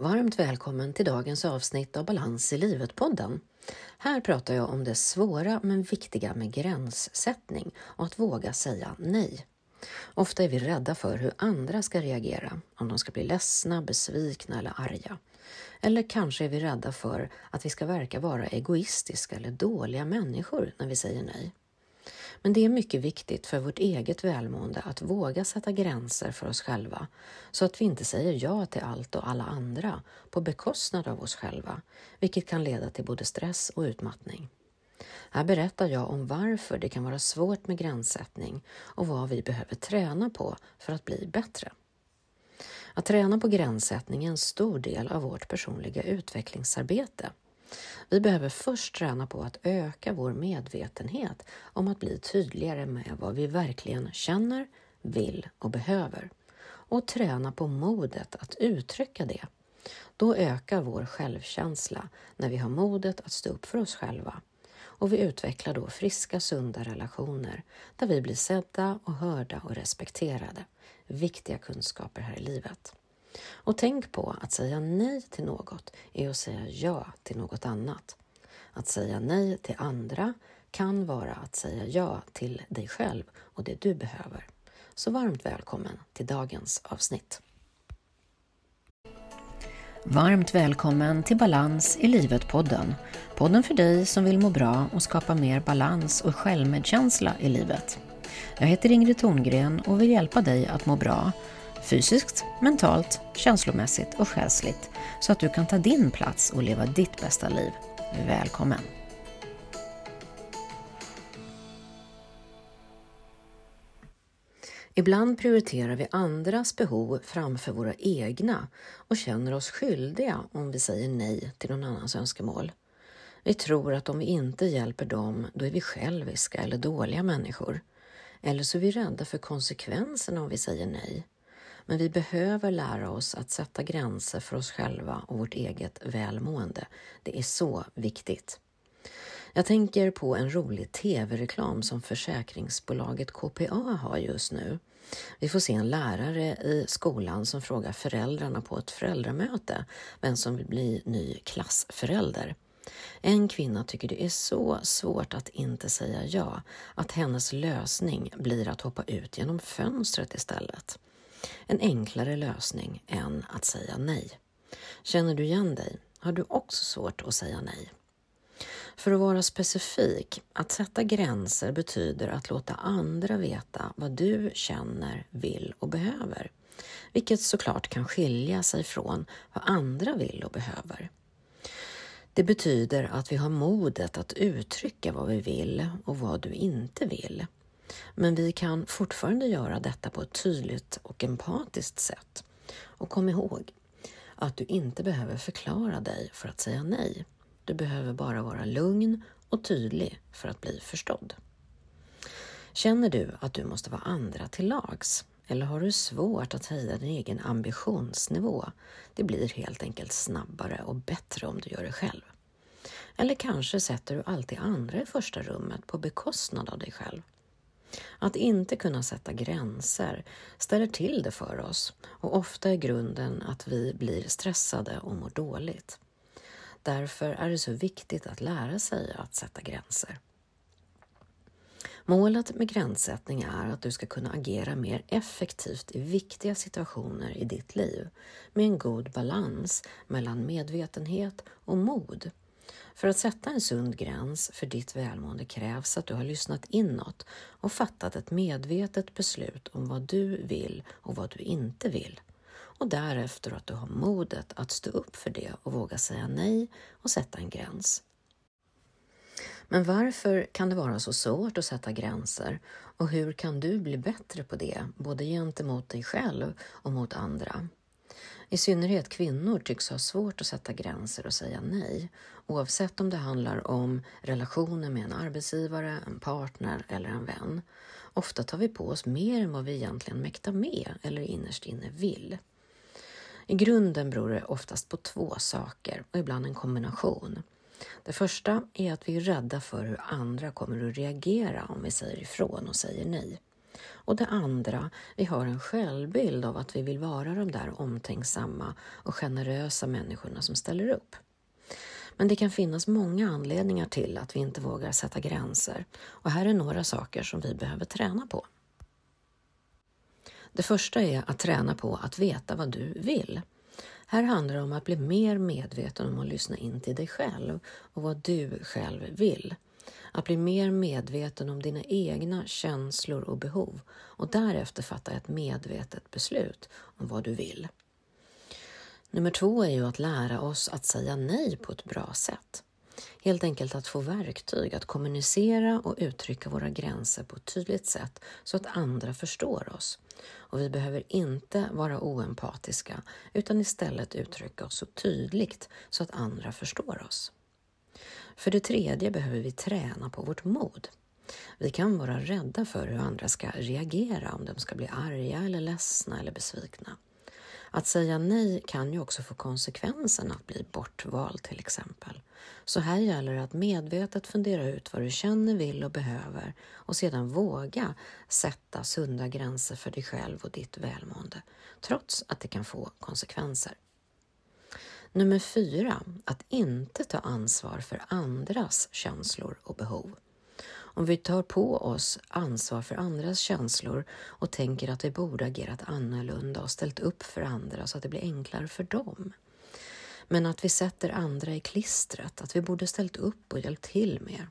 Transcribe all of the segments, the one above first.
Varmt välkommen till dagens avsnitt av Balans i livet-podden. Här pratar jag om det svåra men viktiga med gränssättning och att våga säga nej. Ofta är vi rädda för hur andra ska reagera, om de ska bli ledsna, besvikna eller arga. Eller kanske är vi rädda för att vi ska verka vara egoistiska eller dåliga människor när vi säger nej. Men det är mycket viktigt för vårt eget välmående att våga sätta gränser för oss själva så att vi inte säger ja till allt och alla andra på bekostnad av oss själva, vilket kan leda till både stress och utmattning. Här berättar jag om varför det kan vara svårt med gränssättning och vad vi behöver träna på för att bli bättre. Att träna på gränssättning är en stor del av vårt personliga utvecklingsarbete. Vi behöver först träna på att öka vår medvetenhet om att bli tydligare med vad vi verkligen känner, vill och behöver och träna på modet att uttrycka det. Då ökar vår självkänsla när vi har modet att stå upp för oss själva och vi utvecklar då friska, sunda relationer där vi blir sedda och hörda och respekterade. Viktiga kunskaper här i livet. Och tänk på att säga nej till något är att säga ja till något annat. Att säga nej till andra kan vara att säga ja till dig själv och det du behöver. Så varmt välkommen till dagens avsnitt. Varmt välkommen till Balans i livet-podden. Podden för dig som vill må bra och skapa mer balans och självmedkänsla i livet. Jag heter Ingrid Thorngren och vill hjälpa dig att må bra fysiskt, mentalt, känslomässigt och själsligt så att du kan ta din plats och leva ditt bästa liv. Välkommen! Ibland prioriterar vi andras behov framför våra egna och känner oss skyldiga om vi säger nej till någon annans önskemål. Vi tror att om vi inte hjälper dem, då är vi själviska eller dåliga människor. Eller så är vi rädda för konsekvenserna om vi säger nej. Men vi behöver lära oss att sätta gränser för oss själva och vårt eget välmående. Det är så viktigt. Jag tänker på en rolig tv-reklam som försäkringsbolaget KPA har just nu. Vi får se en lärare i skolan som frågar föräldrarna på ett föräldramöte vem som vill bli ny klassförälder. En kvinna tycker det är så svårt att inte säga ja, att hennes lösning blir att hoppa ut genom fönstret istället. En enklare lösning än att säga nej. Känner du igen dig? Har du också svårt att säga nej? För att vara specifik, att sätta gränser betyder att låta andra veta vad du känner, vill och behöver. Vilket såklart kan skilja sig från vad andra vill och behöver. Det betyder att vi har modet att uttrycka vad vi vill och vad du inte vill. Men vi kan fortfarande göra detta på ett tydligt och empatiskt sätt. Och kom ihåg att du inte behöver förklara dig för att säga nej. Du behöver bara vara lugn och tydlig för att bli förstådd. Känner du att du måste vara andra till lags? Eller har du svårt att höja din egen ambitionsnivå? Det blir helt enkelt snabbare och bättre om du gör det själv. Eller kanske sätter du alltid andra i första rummet på bekostnad av dig själv. Att inte kunna sätta gränser ställer till det för oss och ofta är grunden att vi blir stressade och mår dåligt. Därför är det så viktigt att lära sig att sätta gränser. Målet med gränssättning är att du ska kunna agera mer effektivt i viktiga situationer i ditt liv med en god balans mellan medvetenhet och mod. För att sätta en sund gräns för ditt välmående krävs att du har lyssnat inåt och fattat ett medvetet beslut om vad du vill och vad du inte vill. Och därefter att du har modet att stå upp för det och våga säga nej och sätta en gräns. Men varför kan det vara så svårt att sätta gränser och hur kan du bli bättre på det, både gentemot dig själv och mot andra? I synnerhet kvinnor tycks ha svårt att sätta gränser och säga nej, oavsett om det handlar om relationer med en arbetsgivare, en partner eller en vän. Ofta tar vi på oss mer än vad vi egentligen mäktar med eller innerst inne vill. I grunden beror det oftast på två saker och ibland en kombination. Det första är att vi är rädda för hur andra kommer att reagera om vi säger ifrån och säger nej. Och det andra, vi har en självbild av att vi vill vara de där omtänksamma och generösa människorna som ställer upp. Men det kan finnas många anledningar till att vi inte vågar sätta gränser och här är några saker som vi behöver träna på. Det första är att träna på att veta vad du vill. Här handlar det om att bli mer medveten om att lyssna in till dig själv och vad du själv vill. Att bli mer medveten om dina egna känslor och behov och därefter fatta ett medvetet beslut om vad du vill. Nummer två är ju att lära oss att säga nej på ett bra sätt. Helt enkelt att få verktyg att kommunicera och uttrycka våra gränser på ett tydligt sätt så att andra förstår oss. Och vi behöver inte vara oempatiska utan istället uttrycka oss så tydligt så att andra förstår oss. För det tredje behöver vi träna på vårt mod. Vi kan vara rädda för hur andra ska reagera, om de ska bli arga eller ledsna eller besvikna. Att säga nej kan ju också få konsekvensen att bli bortvald till exempel. Så här gäller det att medvetet fundera ut vad du känner, vill och behöver och sedan våga sätta sunda gränser för dig själv och ditt välmående, trots att det kan få konsekvenser. Nummer fyra, att inte ta ansvar för andras känslor och behov. Om vi tar på oss ansvar för andras känslor och tänker att vi borde agerat annorlunda och ställt upp för andra så att det blir enklare för dem. Men att vi sätter andra i klistret, att vi borde ställt upp och hjälpt till mer.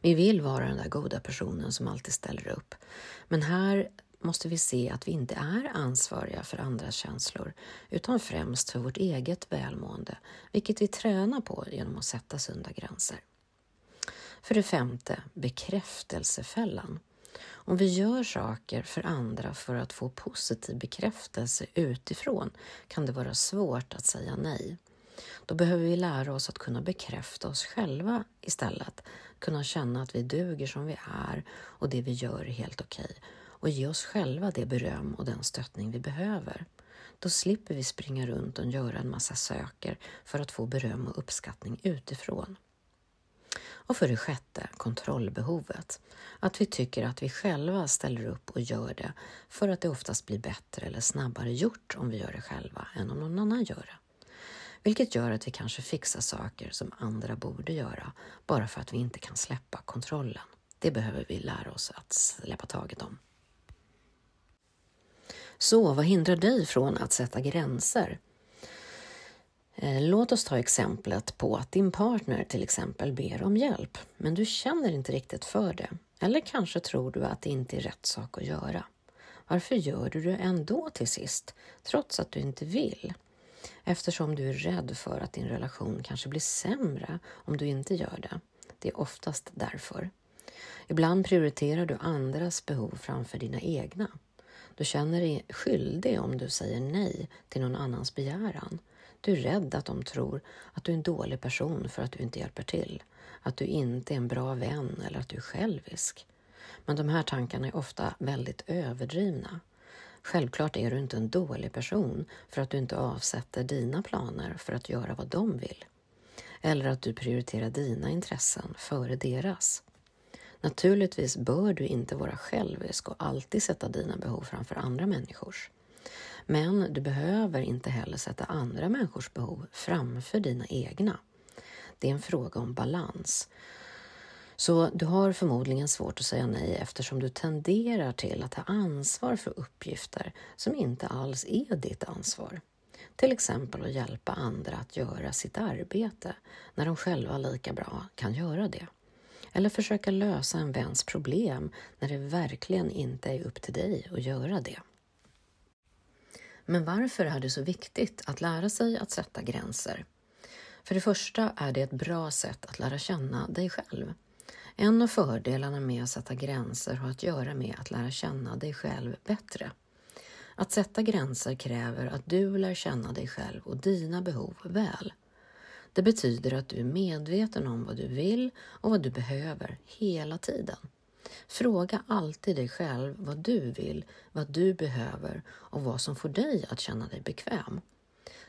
Vi vill vara den där goda personen som alltid ställer upp. Men här måste vi se att vi inte är ansvariga för andras känslor utan främst för vårt eget välmående, vilket vi tränar på genom att sätta sunda gränser. För det femte, bekräftelsefällan. Om vi gör saker för andra för att få positiv bekräftelse utifrån kan det vara svårt att säga nej. Då behöver vi lära oss att kunna bekräfta oss själva istället, kunna känna att vi duger som vi är och det vi gör är helt okej och ge oss själva det beröm och den stöttning vi behöver. Då slipper vi springa runt och göra en massa söker för att få beröm och uppskattning utifrån. Och för det sjätte, kontrollbehovet. Att vi tycker att vi själva ställer upp och gör det för att det oftast blir bättre eller snabbare gjort om vi gör det själva än om någon annan gör det. Vilket gör att vi kanske fixar saker som andra borde göra bara för att vi inte kan släppa kontrollen. Det behöver vi lära oss att släppa taget om. Så vad hindrar dig från att sätta gränser? Eh, låt oss ta exemplet på att din partner till exempel ber om hjälp, men du känner inte riktigt för det. Eller kanske tror du att det inte är rätt sak att göra. Varför gör du det ändå till sist, trots att du inte vill? Eftersom du är rädd för att din relation kanske blir sämre om du inte gör det. Det är oftast därför. Ibland prioriterar du andras behov framför dina egna. Du känner dig skyldig om du säger nej till någon annans begäran. Du är rädd att de tror att du är en dålig person för att du inte hjälper till, att du inte är en bra vän eller att du är självisk. Men de här tankarna är ofta väldigt överdrivna. Självklart är du inte en dålig person för att du inte avsätter dina planer för att göra vad de vill. Eller att du prioriterar dina intressen före deras. Naturligtvis bör du inte vara självisk och alltid sätta dina behov framför andra människors. Men du behöver inte heller sätta andra människors behov framför dina egna. Det är en fråga om balans. Så du har förmodligen svårt att säga nej eftersom du tenderar till att ta ansvar för uppgifter som inte alls är ditt ansvar. Till exempel att hjälpa andra att göra sitt arbete när de själva lika bra kan göra det. Eller försöka lösa en väns problem när det verkligen inte är upp till dig att göra det. Men varför är det så viktigt att lära sig att sätta gränser? För det första är det ett bra sätt att lära känna dig själv. En av fördelarna med att sätta gränser har att göra med att lära känna dig själv bättre. Att sätta gränser kräver att du lär känna dig själv och dina behov väl. Det betyder att du är medveten om vad du vill och vad du behöver hela tiden. Fråga alltid dig själv vad du vill, vad du behöver och vad som får dig att känna dig bekväm.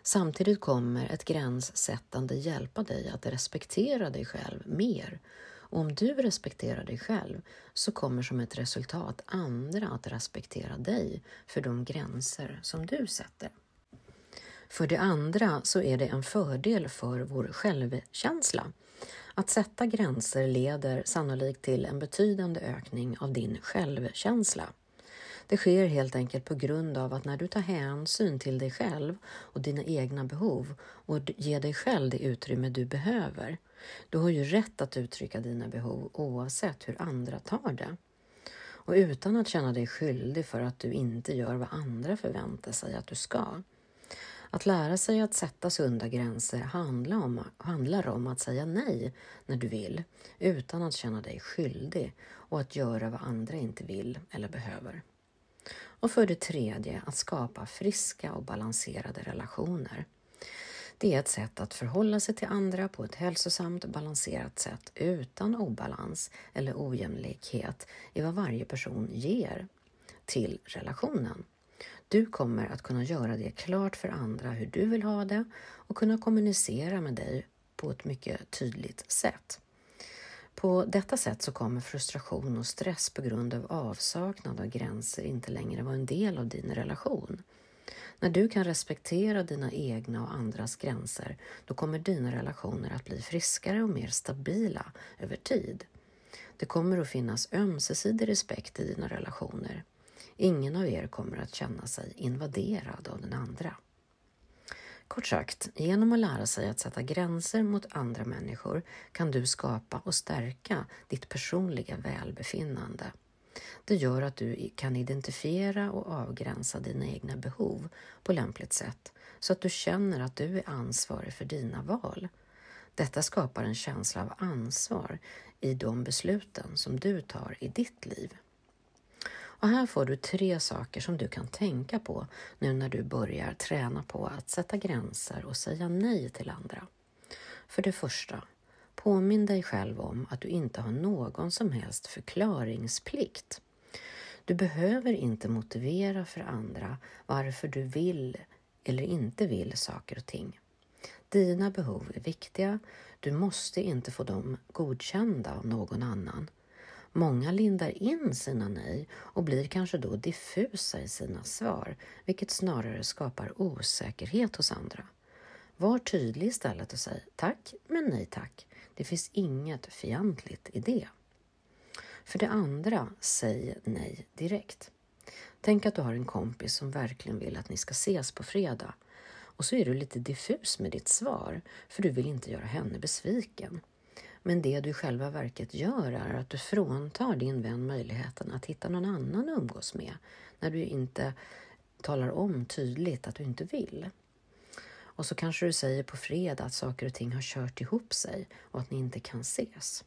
Samtidigt kommer ett gränssättande hjälpa dig att respektera dig själv mer Och om du respekterar dig själv så kommer som ett resultat andra att respektera dig för de gränser som du sätter. För det andra så är det en fördel för vår självkänsla. Att sätta gränser leder sannolikt till en betydande ökning av din självkänsla. Det sker helt enkelt på grund av att när du tar hänsyn till dig själv och dina egna behov och ger dig själv det utrymme du behöver, du har ju rätt att uttrycka dina behov oavsett hur andra tar det. Och utan att känna dig skyldig för att du inte gör vad andra förväntar sig att du ska. Att lära sig att sätta sunda gränser handlar om, handlar om att säga nej när du vill utan att känna dig skyldig och att göra vad andra inte vill eller behöver. Och för det tredje, att skapa friska och balanserade relationer. Det är ett sätt att förhålla sig till andra på ett hälsosamt och balanserat sätt utan obalans eller ojämlikhet i vad varje person ger till relationen. Du kommer att kunna göra det klart för andra hur du vill ha det och kunna kommunicera med dig på ett mycket tydligt sätt. På detta sätt så kommer frustration och stress på grund av avsaknad av gränser inte längre vara en del av din relation. När du kan respektera dina egna och andras gränser, då kommer dina relationer att bli friskare och mer stabila över tid. Det kommer att finnas ömsesidig respekt i dina relationer. Ingen av er kommer att känna sig invaderad av den andra. Kort sagt, genom att lära sig att sätta gränser mot andra människor kan du skapa och stärka ditt personliga välbefinnande. Det gör att du kan identifiera och avgränsa dina egna behov på lämpligt sätt så att du känner att du är ansvarig för dina val. Detta skapar en känsla av ansvar i de besluten som du tar i ditt liv. Och här får du tre saker som du kan tänka på nu när du börjar träna på att sätta gränser och säga nej till andra. För det första, påminn dig själv om att du inte har någon som helst förklaringsplikt. Du behöver inte motivera för andra varför du vill eller inte vill saker och ting. Dina behov är viktiga. Du måste inte få dem godkända av någon annan. Många lindar in sina nej och blir kanske då diffusa i sina svar, vilket snarare skapar osäkerhet hos andra. Var tydlig istället och säg tack, men nej tack. Det finns inget fientligt i det. För det andra, säg nej direkt. Tänk att du har en kompis som verkligen vill att ni ska ses på fredag och så är du lite diffus med ditt svar för du vill inte göra henne besviken. Men det du i själva verket gör är att du fråntar din vän möjligheten att hitta någon annan att umgås med när du inte talar om tydligt att du inte vill. Och så kanske du säger på fredag att saker och ting har kört ihop sig och att ni inte kan ses.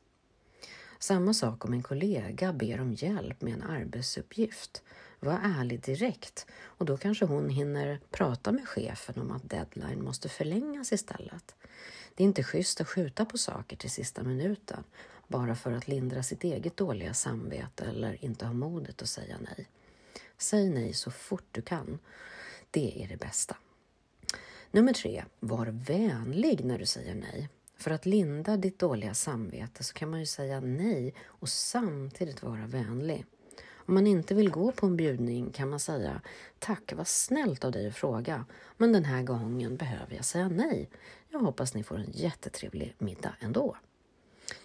Samma sak om en kollega ber om hjälp med en arbetsuppgift. Var ärlig direkt och då kanske hon hinner prata med chefen om att deadline måste förlängas istället. Det är inte schysst att skjuta på saker till sista minuten bara för att lindra sitt eget dåliga samvete eller inte ha modet att säga nej. Säg nej så fort du kan. Det är det bästa. Nummer tre, var vänlig när du säger nej. För att linda ditt dåliga samvete så kan man ju säga nej och samtidigt vara vänlig. Om man inte vill gå på en bjudning kan man säga Tack, vad snällt av dig att fråga, men den här gången behöver jag säga nej. Jag hoppas ni får en jättetrevlig middag ändå.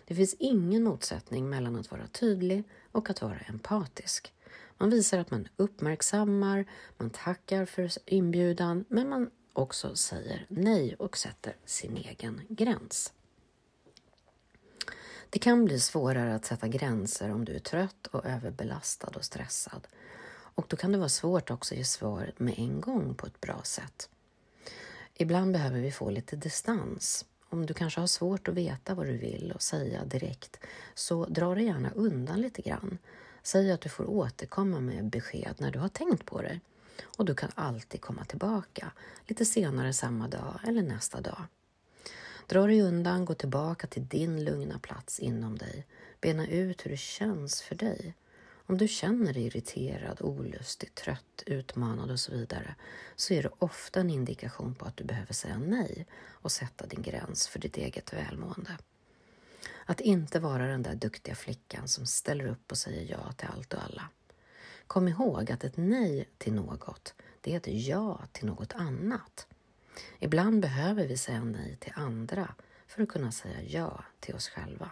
Det finns ingen motsättning mellan att vara tydlig och att vara empatisk. Man visar att man uppmärksammar, man tackar för inbjudan, men man också säger nej och sätter sin egen gräns. Det kan bli svårare att sätta gränser om du är trött och överbelastad och stressad. Och då kan det vara svårt också att ge svar med en gång på ett bra sätt. Ibland behöver vi få lite distans. Om du kanske har svårt att veta vad du vill och säga direkt, så dra dig gärna undan lite grann. Säg att du får återkomma med besked när du har tänkt på det. Och du kan alltid komma tillbaka, lite senare samma dag eller nästa dag. Dra dig undan, gå tillbaka till din lugna plats inom dig. Bena ut hur det känns för dig. Om du känner dig irriterad, olustig, trött, utmanad och så vidare så är det ofta en indikation på att du behöver säga nej och sätta din gräns för ditt eget välmående. Att inte vara den där duktiga flickan som ställer upp och säger ja till allt och alla. Kom ihåg att ett nej till något, det är ett ja till något annat. Ibland behöver vi säga nej till andra för att kunna säga ja till oss själva.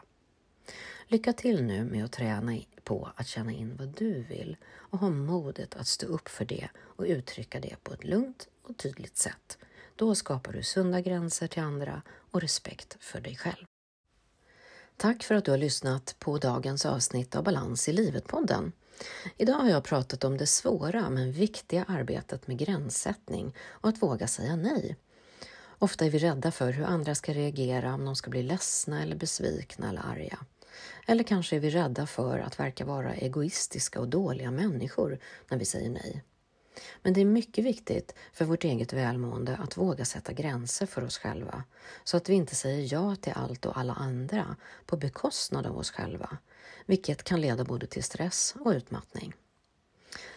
Lycka till nu med att träna på att känna in vad du vill och ha modet att stå upp för det och uttrycka det på ett lugnt och tydligt sätt. Då skapar du sunda gränser till andra och respekt för dig själv. Tack för att du har lyssnat på dagens avsnitt av Balans i livet-podden. Idag har jag pratat om det svåra men viktiga arbetet med gränssättning och att våga säga nej. Ofta är vi rädda för hur andra ska reagera, om de ska bli ledsna eller besvikna eller arga. Eller kanske är vi rädda för att verka vara egoistiska och dåliga människor när vi säger nej. Men det är mycket viktigt för vårt eget välmående att våga sätta gränser för oss själva så att vi inte säger ja till allt och alla andra på bekostnad av oss själva, vilket kan leda både till stress och utmattning.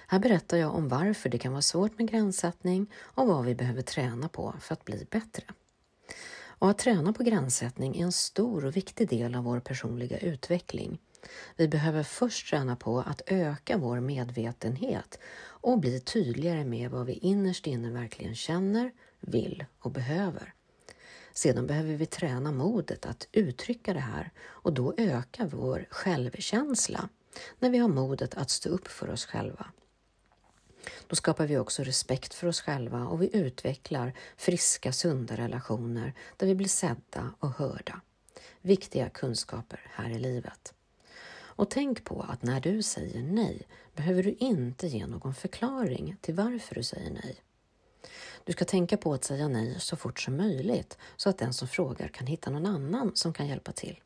Här berättar jag om varför det kan vara svårt med gränssättning och vad vi behöver träna på för att bli bättre. Och att träna på gränssättning är en stor och viktig del av vår personliga utveckling. Vi behöver först träna på att öka vår medvetenhet och bli tydligare med vad vi innerst inne verkligen känner, vill och behöver. Sedan behöver vi träna modet att uttrycka det här och då ökar vår självkänsla när vi har modet att stå upp för oss själva. Då skapar vi också respekt för oss själva och vi utvecklar friska, sunda relationer där vi blir sedda och hörda. Viktiga kunskaper här i livet. Och tänk på att när du säger nej behöver du inte ge någon förklaring till varför du säger nej. Du ska tänka på att säga nej så fort som möjligt så att den som frågar kan hitta någon annan som kan hjälpa till.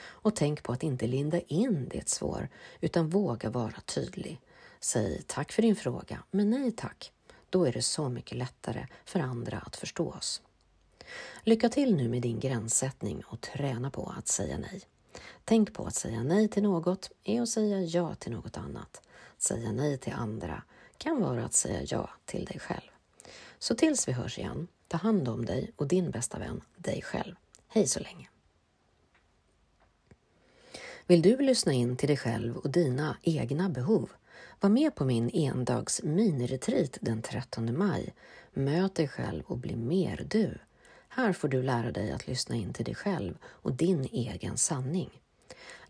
Och tänk på att inte linda in ditt svar utan våga vara tydlig. Säg tack för din fråga, men nej tack. Då är det så mycket lättare för andra att förstå oss. Lycka till nu med din gränssättning och träna på att säga nej. Tänk på att säga nej till något är att säga ja till något annat. Att säga nej till andra kan vara att säga ja till dig själv. Så tills vi hörs igen, ta hand om dig och din bästa vän, dig själv. Hej så länge! Vill du lyssna in till dig själv och dina egna behov? Var med på min endags miniretreat den 13 maj. Möt dig själv och bli mer du. Här får du lära dig att lyssna in till dig själv och din egen sanning.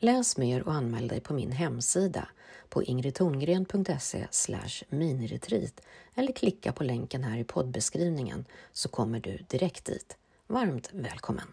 Läs mer och anmäl dig på min hemsida på ingridtorngren.se miniretreat eller klicka på länken här i poddbeskrivningen så kommer du direkt dit. Varmt välkommen!